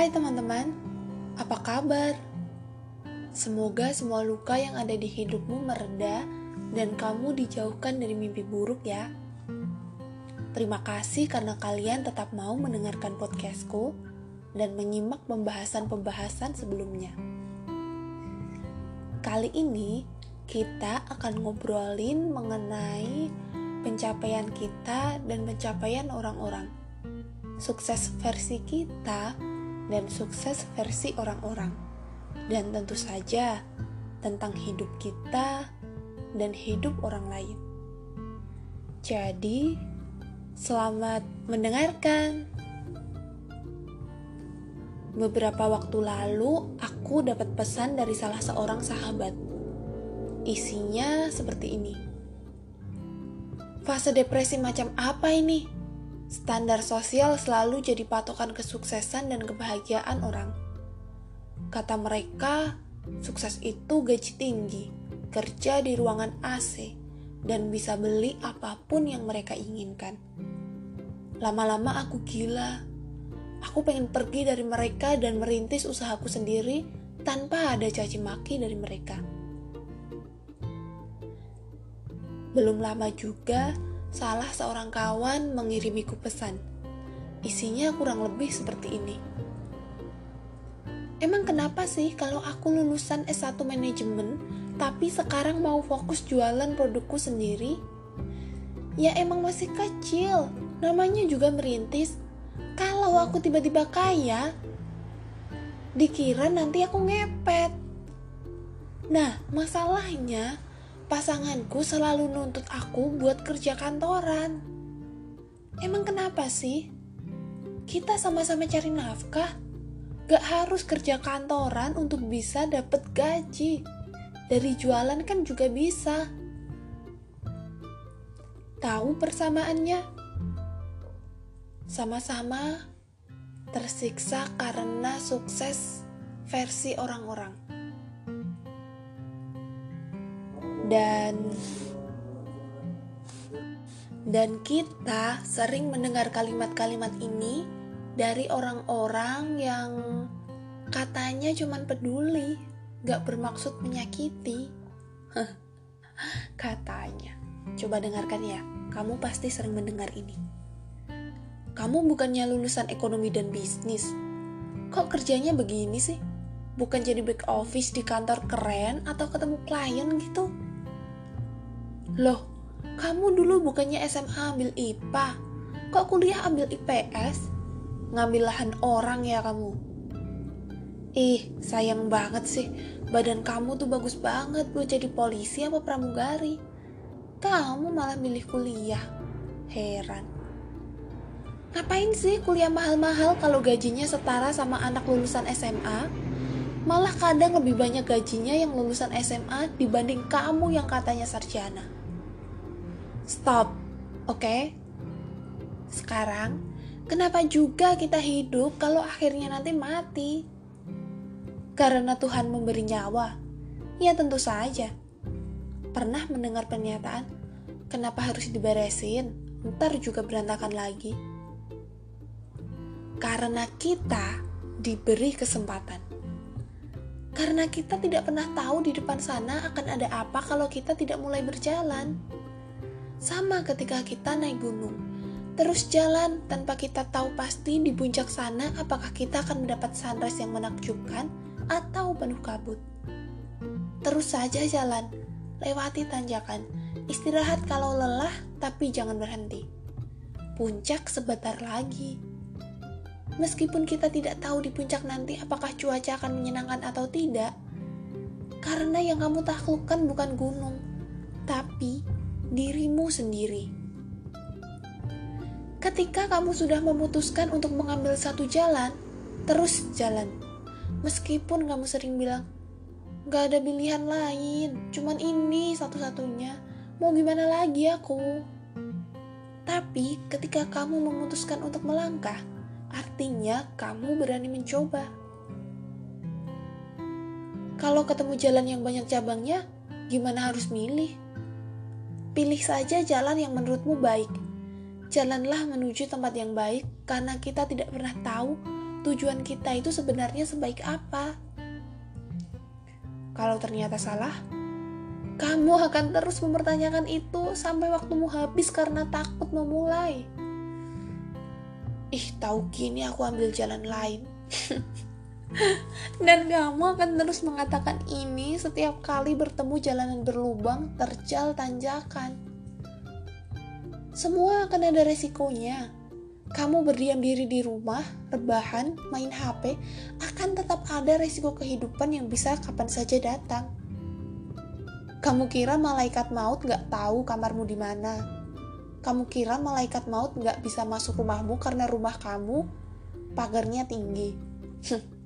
Hai teman-teman, apa kabar? Semoga semua luka yang ada di hidupmu mereda dan kamu dijauhkan dari mimpi buruk ya. Terima kasih karena kalian tetap mau mendengarkan podcastku dan menyimak pembahasan-pembahasan sebelumnya. Kali ini kita akan ngobrolin mengenai pencapaian kita dan pencapaian orang-orang. Sukses versi kita dan sukses versi orang-orang. Dan tentu saja tentang hidup kita dan hidup orang lain. Jadi, selamat mendengarkan. Beberapa waktu lalu, aku dapat pesan dari salah seorang sahabat. Isinya seperti ini: "Fase depresi macam apa ini? Standar sosial selalu jadi patokan kesuksesan dan kebahagiaan orang. Kata mereka, sukses itu gaji tinggi, kerja di ruangan AC, dan bisa beli apa pun yang mereka inginkan. Lama-lama aku gila." Aku pengen pergi dari mereka dan merintis usahaku sendiri tanpa ada caci maki dari mereka. Belum lama juga, salah seorang kawan mengirimiku pesan. Isinya kurang lebih seperti ini. Emang kenapa sih kalau aku lulusan S1 manajemen, tapi sekarang mau fokus jualan produkku sendiri? Ya emang masih kecil, namanya juga merintis, kalau aku tiba-tiba kaya, dikira nanti aku ngepet. Nah, masalahnya pasanganku selalu nuntut aku buat kerja kantoran. Emang kenapa sih? Kita sama-sama cari nafkah. Gak harus kerja kantoran untuk bisa dapet gaji. Dari jualan kan juga bisa. Tahu persamaannya? sama-sama tersiksa karena sukses versi orang-orang. Dan dan kita sering mendengar kalimat-kalimat ini dari orang-orang yang katanya cuma peduli, gak bermaksud menyakiti. katanya. Coba dengarkan ya, kamu pasti sering mendengar ini. Kamu bukannya lulusan ekonomi dan bisnis. Kok kerjanya begini sih? Bukan jadi back office di kantor keren atau ketemu klien gitu? Loh, kamu dulu bukannya SMA ambil IPA. Kok kuliah ambil IPS? Ngambil lahan orang ya kamu? Ih, sayang banget sih. Badan kamu tuh bagus banget buat jadi polisi apa pramugari. Kamu malah milih kuliah. Heran. Ngapain sih kuliah mahal-mahal kalau gajinya setara sama anak lulusan SMA? Malah kadang lebih banyak gajinya yang lulusan SMA dibanding kamu yang katanya sarjana. Stop, oke? Okay? Sekarang, kenapa juga kita hidup kalau akhirnya nanti mati? Karena Tuhan memberi nyawa? Ya tentu saja. Pernah mendengar pernyataan, kenapa harus diberesin? Ntar juga berantakan lagi karena kita diberi kesempatan. Karena kita tidak pernah tahu di depan sana akan ada apa kalau kita tidak mulai berjalan. Sama ketika kita naik gunung, terus jalan tanpa kita tahu pasti di puncak sana apakah kita akan mendapat sunrise yang menakjubkan atau penuh kabut. Terus saja jalan, lewati tanjakan, istirahat kalau lelah tapi jangan berhenti. Puncak sebentar lagi meskipun kita tidak tahu di puncak nanti apakah cuaca akan menyenangkan atau tidak. Karena yang kamu taklukkan bukan gunung, tapi dirimu sendiri. Ketika kamu sudah memutuskan untuk mengambil satu jalan, terus jalan. Meskipun kamu sering bilang, gak ada pilihan lain, cuman ini satu-satunya. Mau gimana lagi aku? Tapi ketika kamu memutuskan untuk melangkah, artinya kamu berani mencoba. Kalau ketemu jalan yang banyak cabangnya, gimana harus milih? Pilih saja jalan yang menurutmu baik. Jalanlah menuju tempat yang baik karena kita tidak pernah tahu tujuan kita itu sebenarnya sebaik apa. Kalau ternyata salah, kamu akan terus mempertanyakan itu sampai waktumu habis karena takut memulai. Ih, tahu gini aku ambil jalan lain. Dan kamu akan terus mengatakan ini setiap kali bertemu jalanan berlubang, terjal, tanjakan. Semua akan ada resikonya. Kamu berdiam diri di rumah, rebahan, main HP, akan tetap ada resiko kehidupan yang bisa kapan saja datang. Kamu kira malaikat maut gak tahu kamarmu di mana? Kamu kira malaikat maut gak bisa masuk rumahmu karena rumah kamu pagarnya tinggi?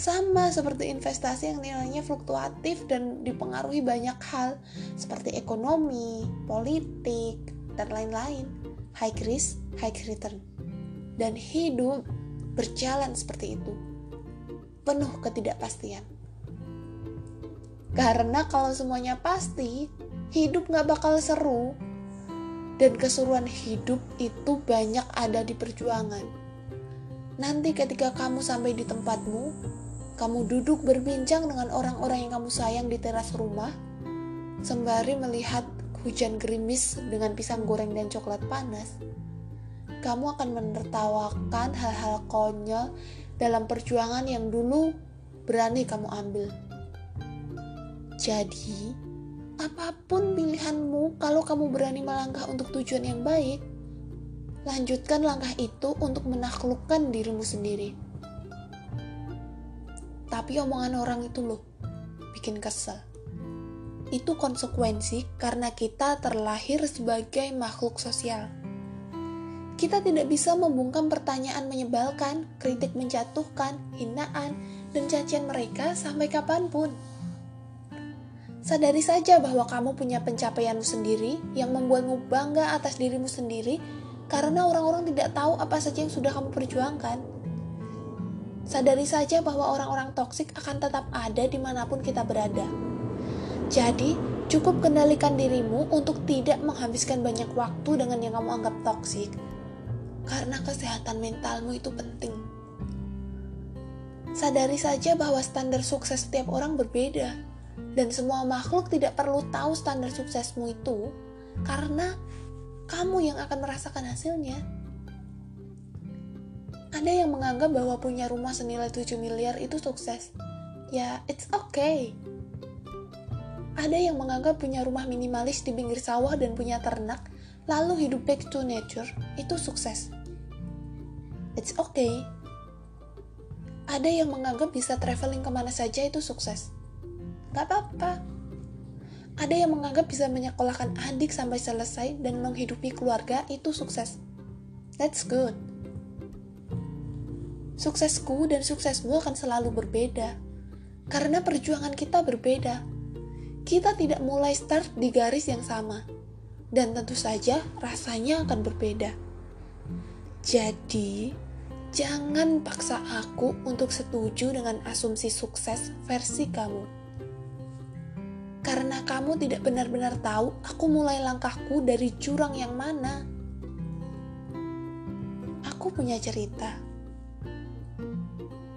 Sama seperti investasi yang nilainya fluktuatif dan dipengaruhi banyak hal seperti ekonomi, politik, dan lain-lain. High risk, high return. Dan hidup berjalan seperti itu. Penuh ketidakpastian. Karena kalau semuanya pasti, hidup gak bakal seru. Dan keseruan hidup itu banyak ada di perjuangan. Nanti ketika kamu sampai di tempatmu, kamu duduk berbincang dengan orang-orang yang kamu sayang di teras rumah, sembari melihat hujan gerimis dengan pisang goreng dan coklat panas, kamu akan menertawakan hal-hal konyol dalam perjuangan yang dulu berani kamu ambil. Jadi, apa pun pilihanmu, kalau kamu berani melangkah untuk tujuan yang baik, lanjutkan langkah itu untuk menaklukkan dirimu sendiri. Tapi omongan orang itu loh, bikin kesel. Itu konsekuensi karena kita terlahir sebagai makhluk sosial. Kita tidak bisa membungkam pertanyaan menyebalkan, kritik menjatuhkan, hinaan, dan cacian mereka sampai kapan pun. Sadari saja bahwa kamu punya pencapaianmu sendiri yang membuatmu bangga atas dirimu sendiri karena orang-orang tidak tahu apa saja yang sudah kamu perjuangkan. Sadari saja bahwa orang-orang toksik akan tetap ada di mana pun kita berada. Jadi, cukup kendalikan dirimu untuk tidak menghabiskan banyak waktu dengan yang kamu anggap toksik, karena kesehatan mentalmu itu penting. Sadari saja bahwa standar sukses setiap orang berbeda dan semua makhluk tidak perlu tahu standar suksesmu itu karena kamu yang akan merasakan hasilnya. Ada yang menganggap bahwa punya rumah senilai 7 miliar itu sukses. Ya, it's okay. Ada yang menganggap punya rumah minimalis di pinggir sawah dan punya ternak, lalu hidup back to nature, itu sukses. It's okay. Ada yang menganggap bisa traveling ke mana saja itu sukses Gak apa-apa. Ada yang menganggap bisa menyekolahkan adik sampai selesai dan menghidupi keluarga itu sukses. That's good. Suksesku dan suksesmu akan selalu berbeda. Karena perjuangan kita berbeda. Kita tidak mulai start di garis yang sama. Dan tentu saja rasanya akan berbeda. Jadi, jangan paksa aku untuk setuju dengan asumsi sukses versi kamu karena kamu tidak benar-benar tahu aku mulai langkahku dari jurang yang mana. Aku punya cerita.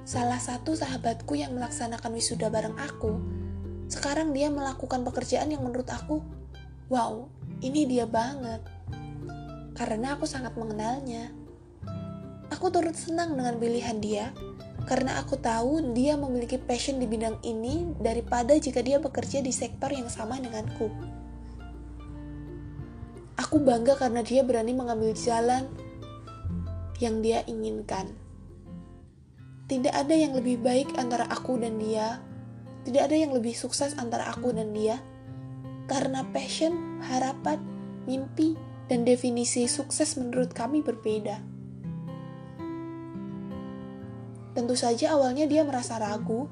Salah satu sahabatku yang melaksanakan wisuda bareng aku, sekarang dia melakukan pekerjaan yang menurut aku, wow, ini dia banget. Karena aku sangat mengenalnya. Aku turut senang dengan pilihan dia karena aku tahu dia memiliki passion di bidang ini daripada jika dia bekerja di sektor yang sama denganku. Aku bangga karena dia berani mengambil jalan yang dia inginkan. Tidak ada yang lebih baik antara aku dan dia. Tidak ada yang lebih sukses antara aku dan dia. Karena passion, harapan, mimpi, dan definisi sukses menurut kami berbeda. Tentu saja awalnya dia merasa ragu,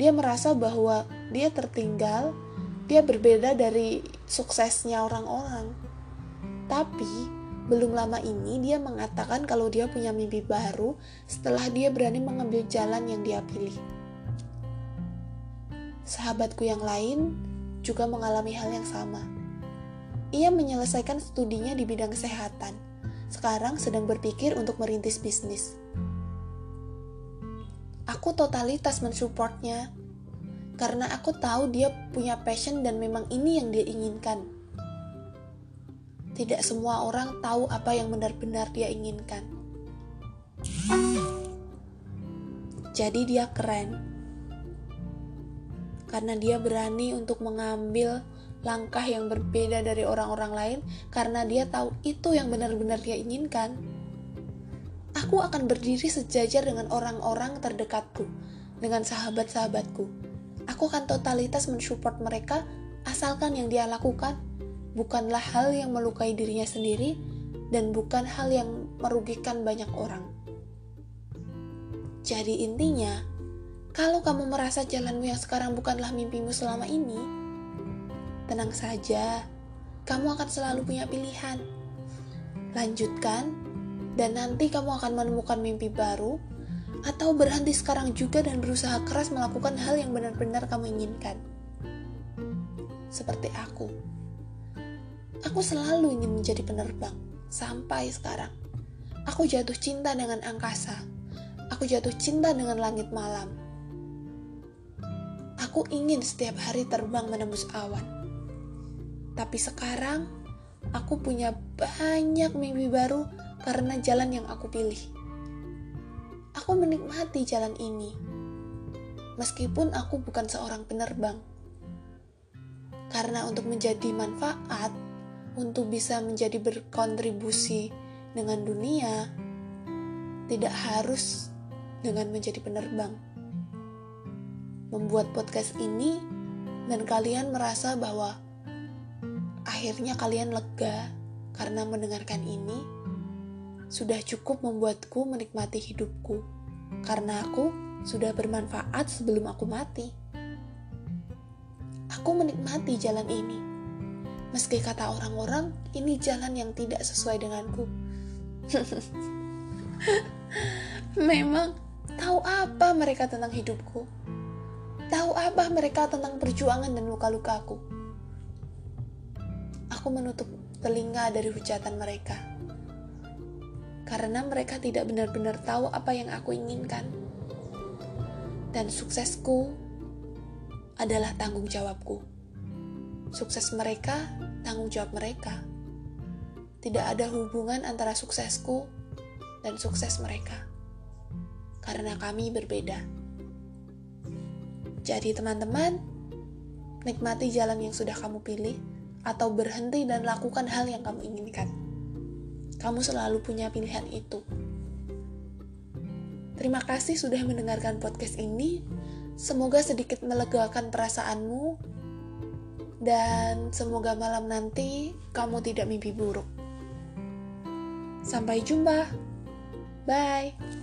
dia merasa bahwa dia tertinggal, dia berbeda dari suksesnya orang-orang. Tapi belum lama ini dia mengatakan kalau dia punya mimpi baru setelah dia berani mengambil jalan yang dia pilih. Sahabatku yang lain juga mengalami hal yang sama. Ia menyelesaikan studinya di bidang kesehatan. Sekarang sedang berpikir untuk merintis bisnis aku totalitas mensupportnya karena aku tahu dia punya passion dan memang ini yang dia inginkan. Tidak semua orang tahu apa yang benar-benar dia inginkan. Jadi dia keren. Karena dia berani untuk mengambil langkah yang berbeda dari orang-orang lain karena dia tahu itu yang benar-benar dia inginkan. Aku akan berdiri sejajar dengan orang-orang terdekatku, dengan sahabat-sahabatku, Aku akan totalitas mensupport mereka asalkan yang dia lakukan bukanlah hal yang melukai dirinya sendiri dan bukan hal yang merugikan banyak orang. Jadi intinya, kalau kamu merasa jalanmu yang sekarang bukanlah mimpimu selama ini, tenang saja, kamu akan selalu punya pilihan. Lanjutkan, dan nanti kamu akan menemukan mimpi baru atau berhenti sekarang juga dan berusaha keras melakukan hal yang benar-benar kamu inginkan. Seperti aku. Aku selalu ingin menjadi penerbang, sampai sekarang. Aku jatuh cinta dengan angkasa. Aku jatuh cinta dengan langit malam. Aku ingin setiap hari terbang menembus awan. Tapi sekarang, aku punya banyak mimpi baru karena jalan yang aku pilih Aku menikmati jalan ini, meskipun aku bukan seorang penerbang. Karena untuk menjadi manfaat, untuk bisa menjadi berkontribusi dengan dunia, tidak harus dengan menjadi penerbang. Membuat podcast ini, dan kalian merasa bahwa akhirnya kalian lega karena mendengarkan ini sudah cukup membuatku menikmati hidupku, karena aku sudah bermanfaat sebelum aku mati. Aku menikmati jalan ini, meski kata orang-orang ini jalan yang tidak sesuai denganku. Memang tahu apa mereka tentang hidupku? Tahu apa mereka tentang perjuangan dan luka-lukaku? Aku menutup telinga dari hujatan mereka karena mereka tidak benar-benar tahu apa yang aku inginkan. Dan suksesku adalah tanggung jawabku. Sukses mereka, tanggung jawab mereka. Tidak ada hubungan antara suksesku dan sukses mereka. Karena kami berbeda. Jadi teman-teman, nikmati jalan yang sudah kamu pilih atau berhenti dan lakukan hal yang kamu inginkan. Kamu selalu punya pilihan itu. Terima kasih sudah mendengarkan podcast ini. Semoga sedikit melegakan perasaanmu, dan semoga malam nanti kamu tidak mimpi buruk. Sampai jumpa, bye.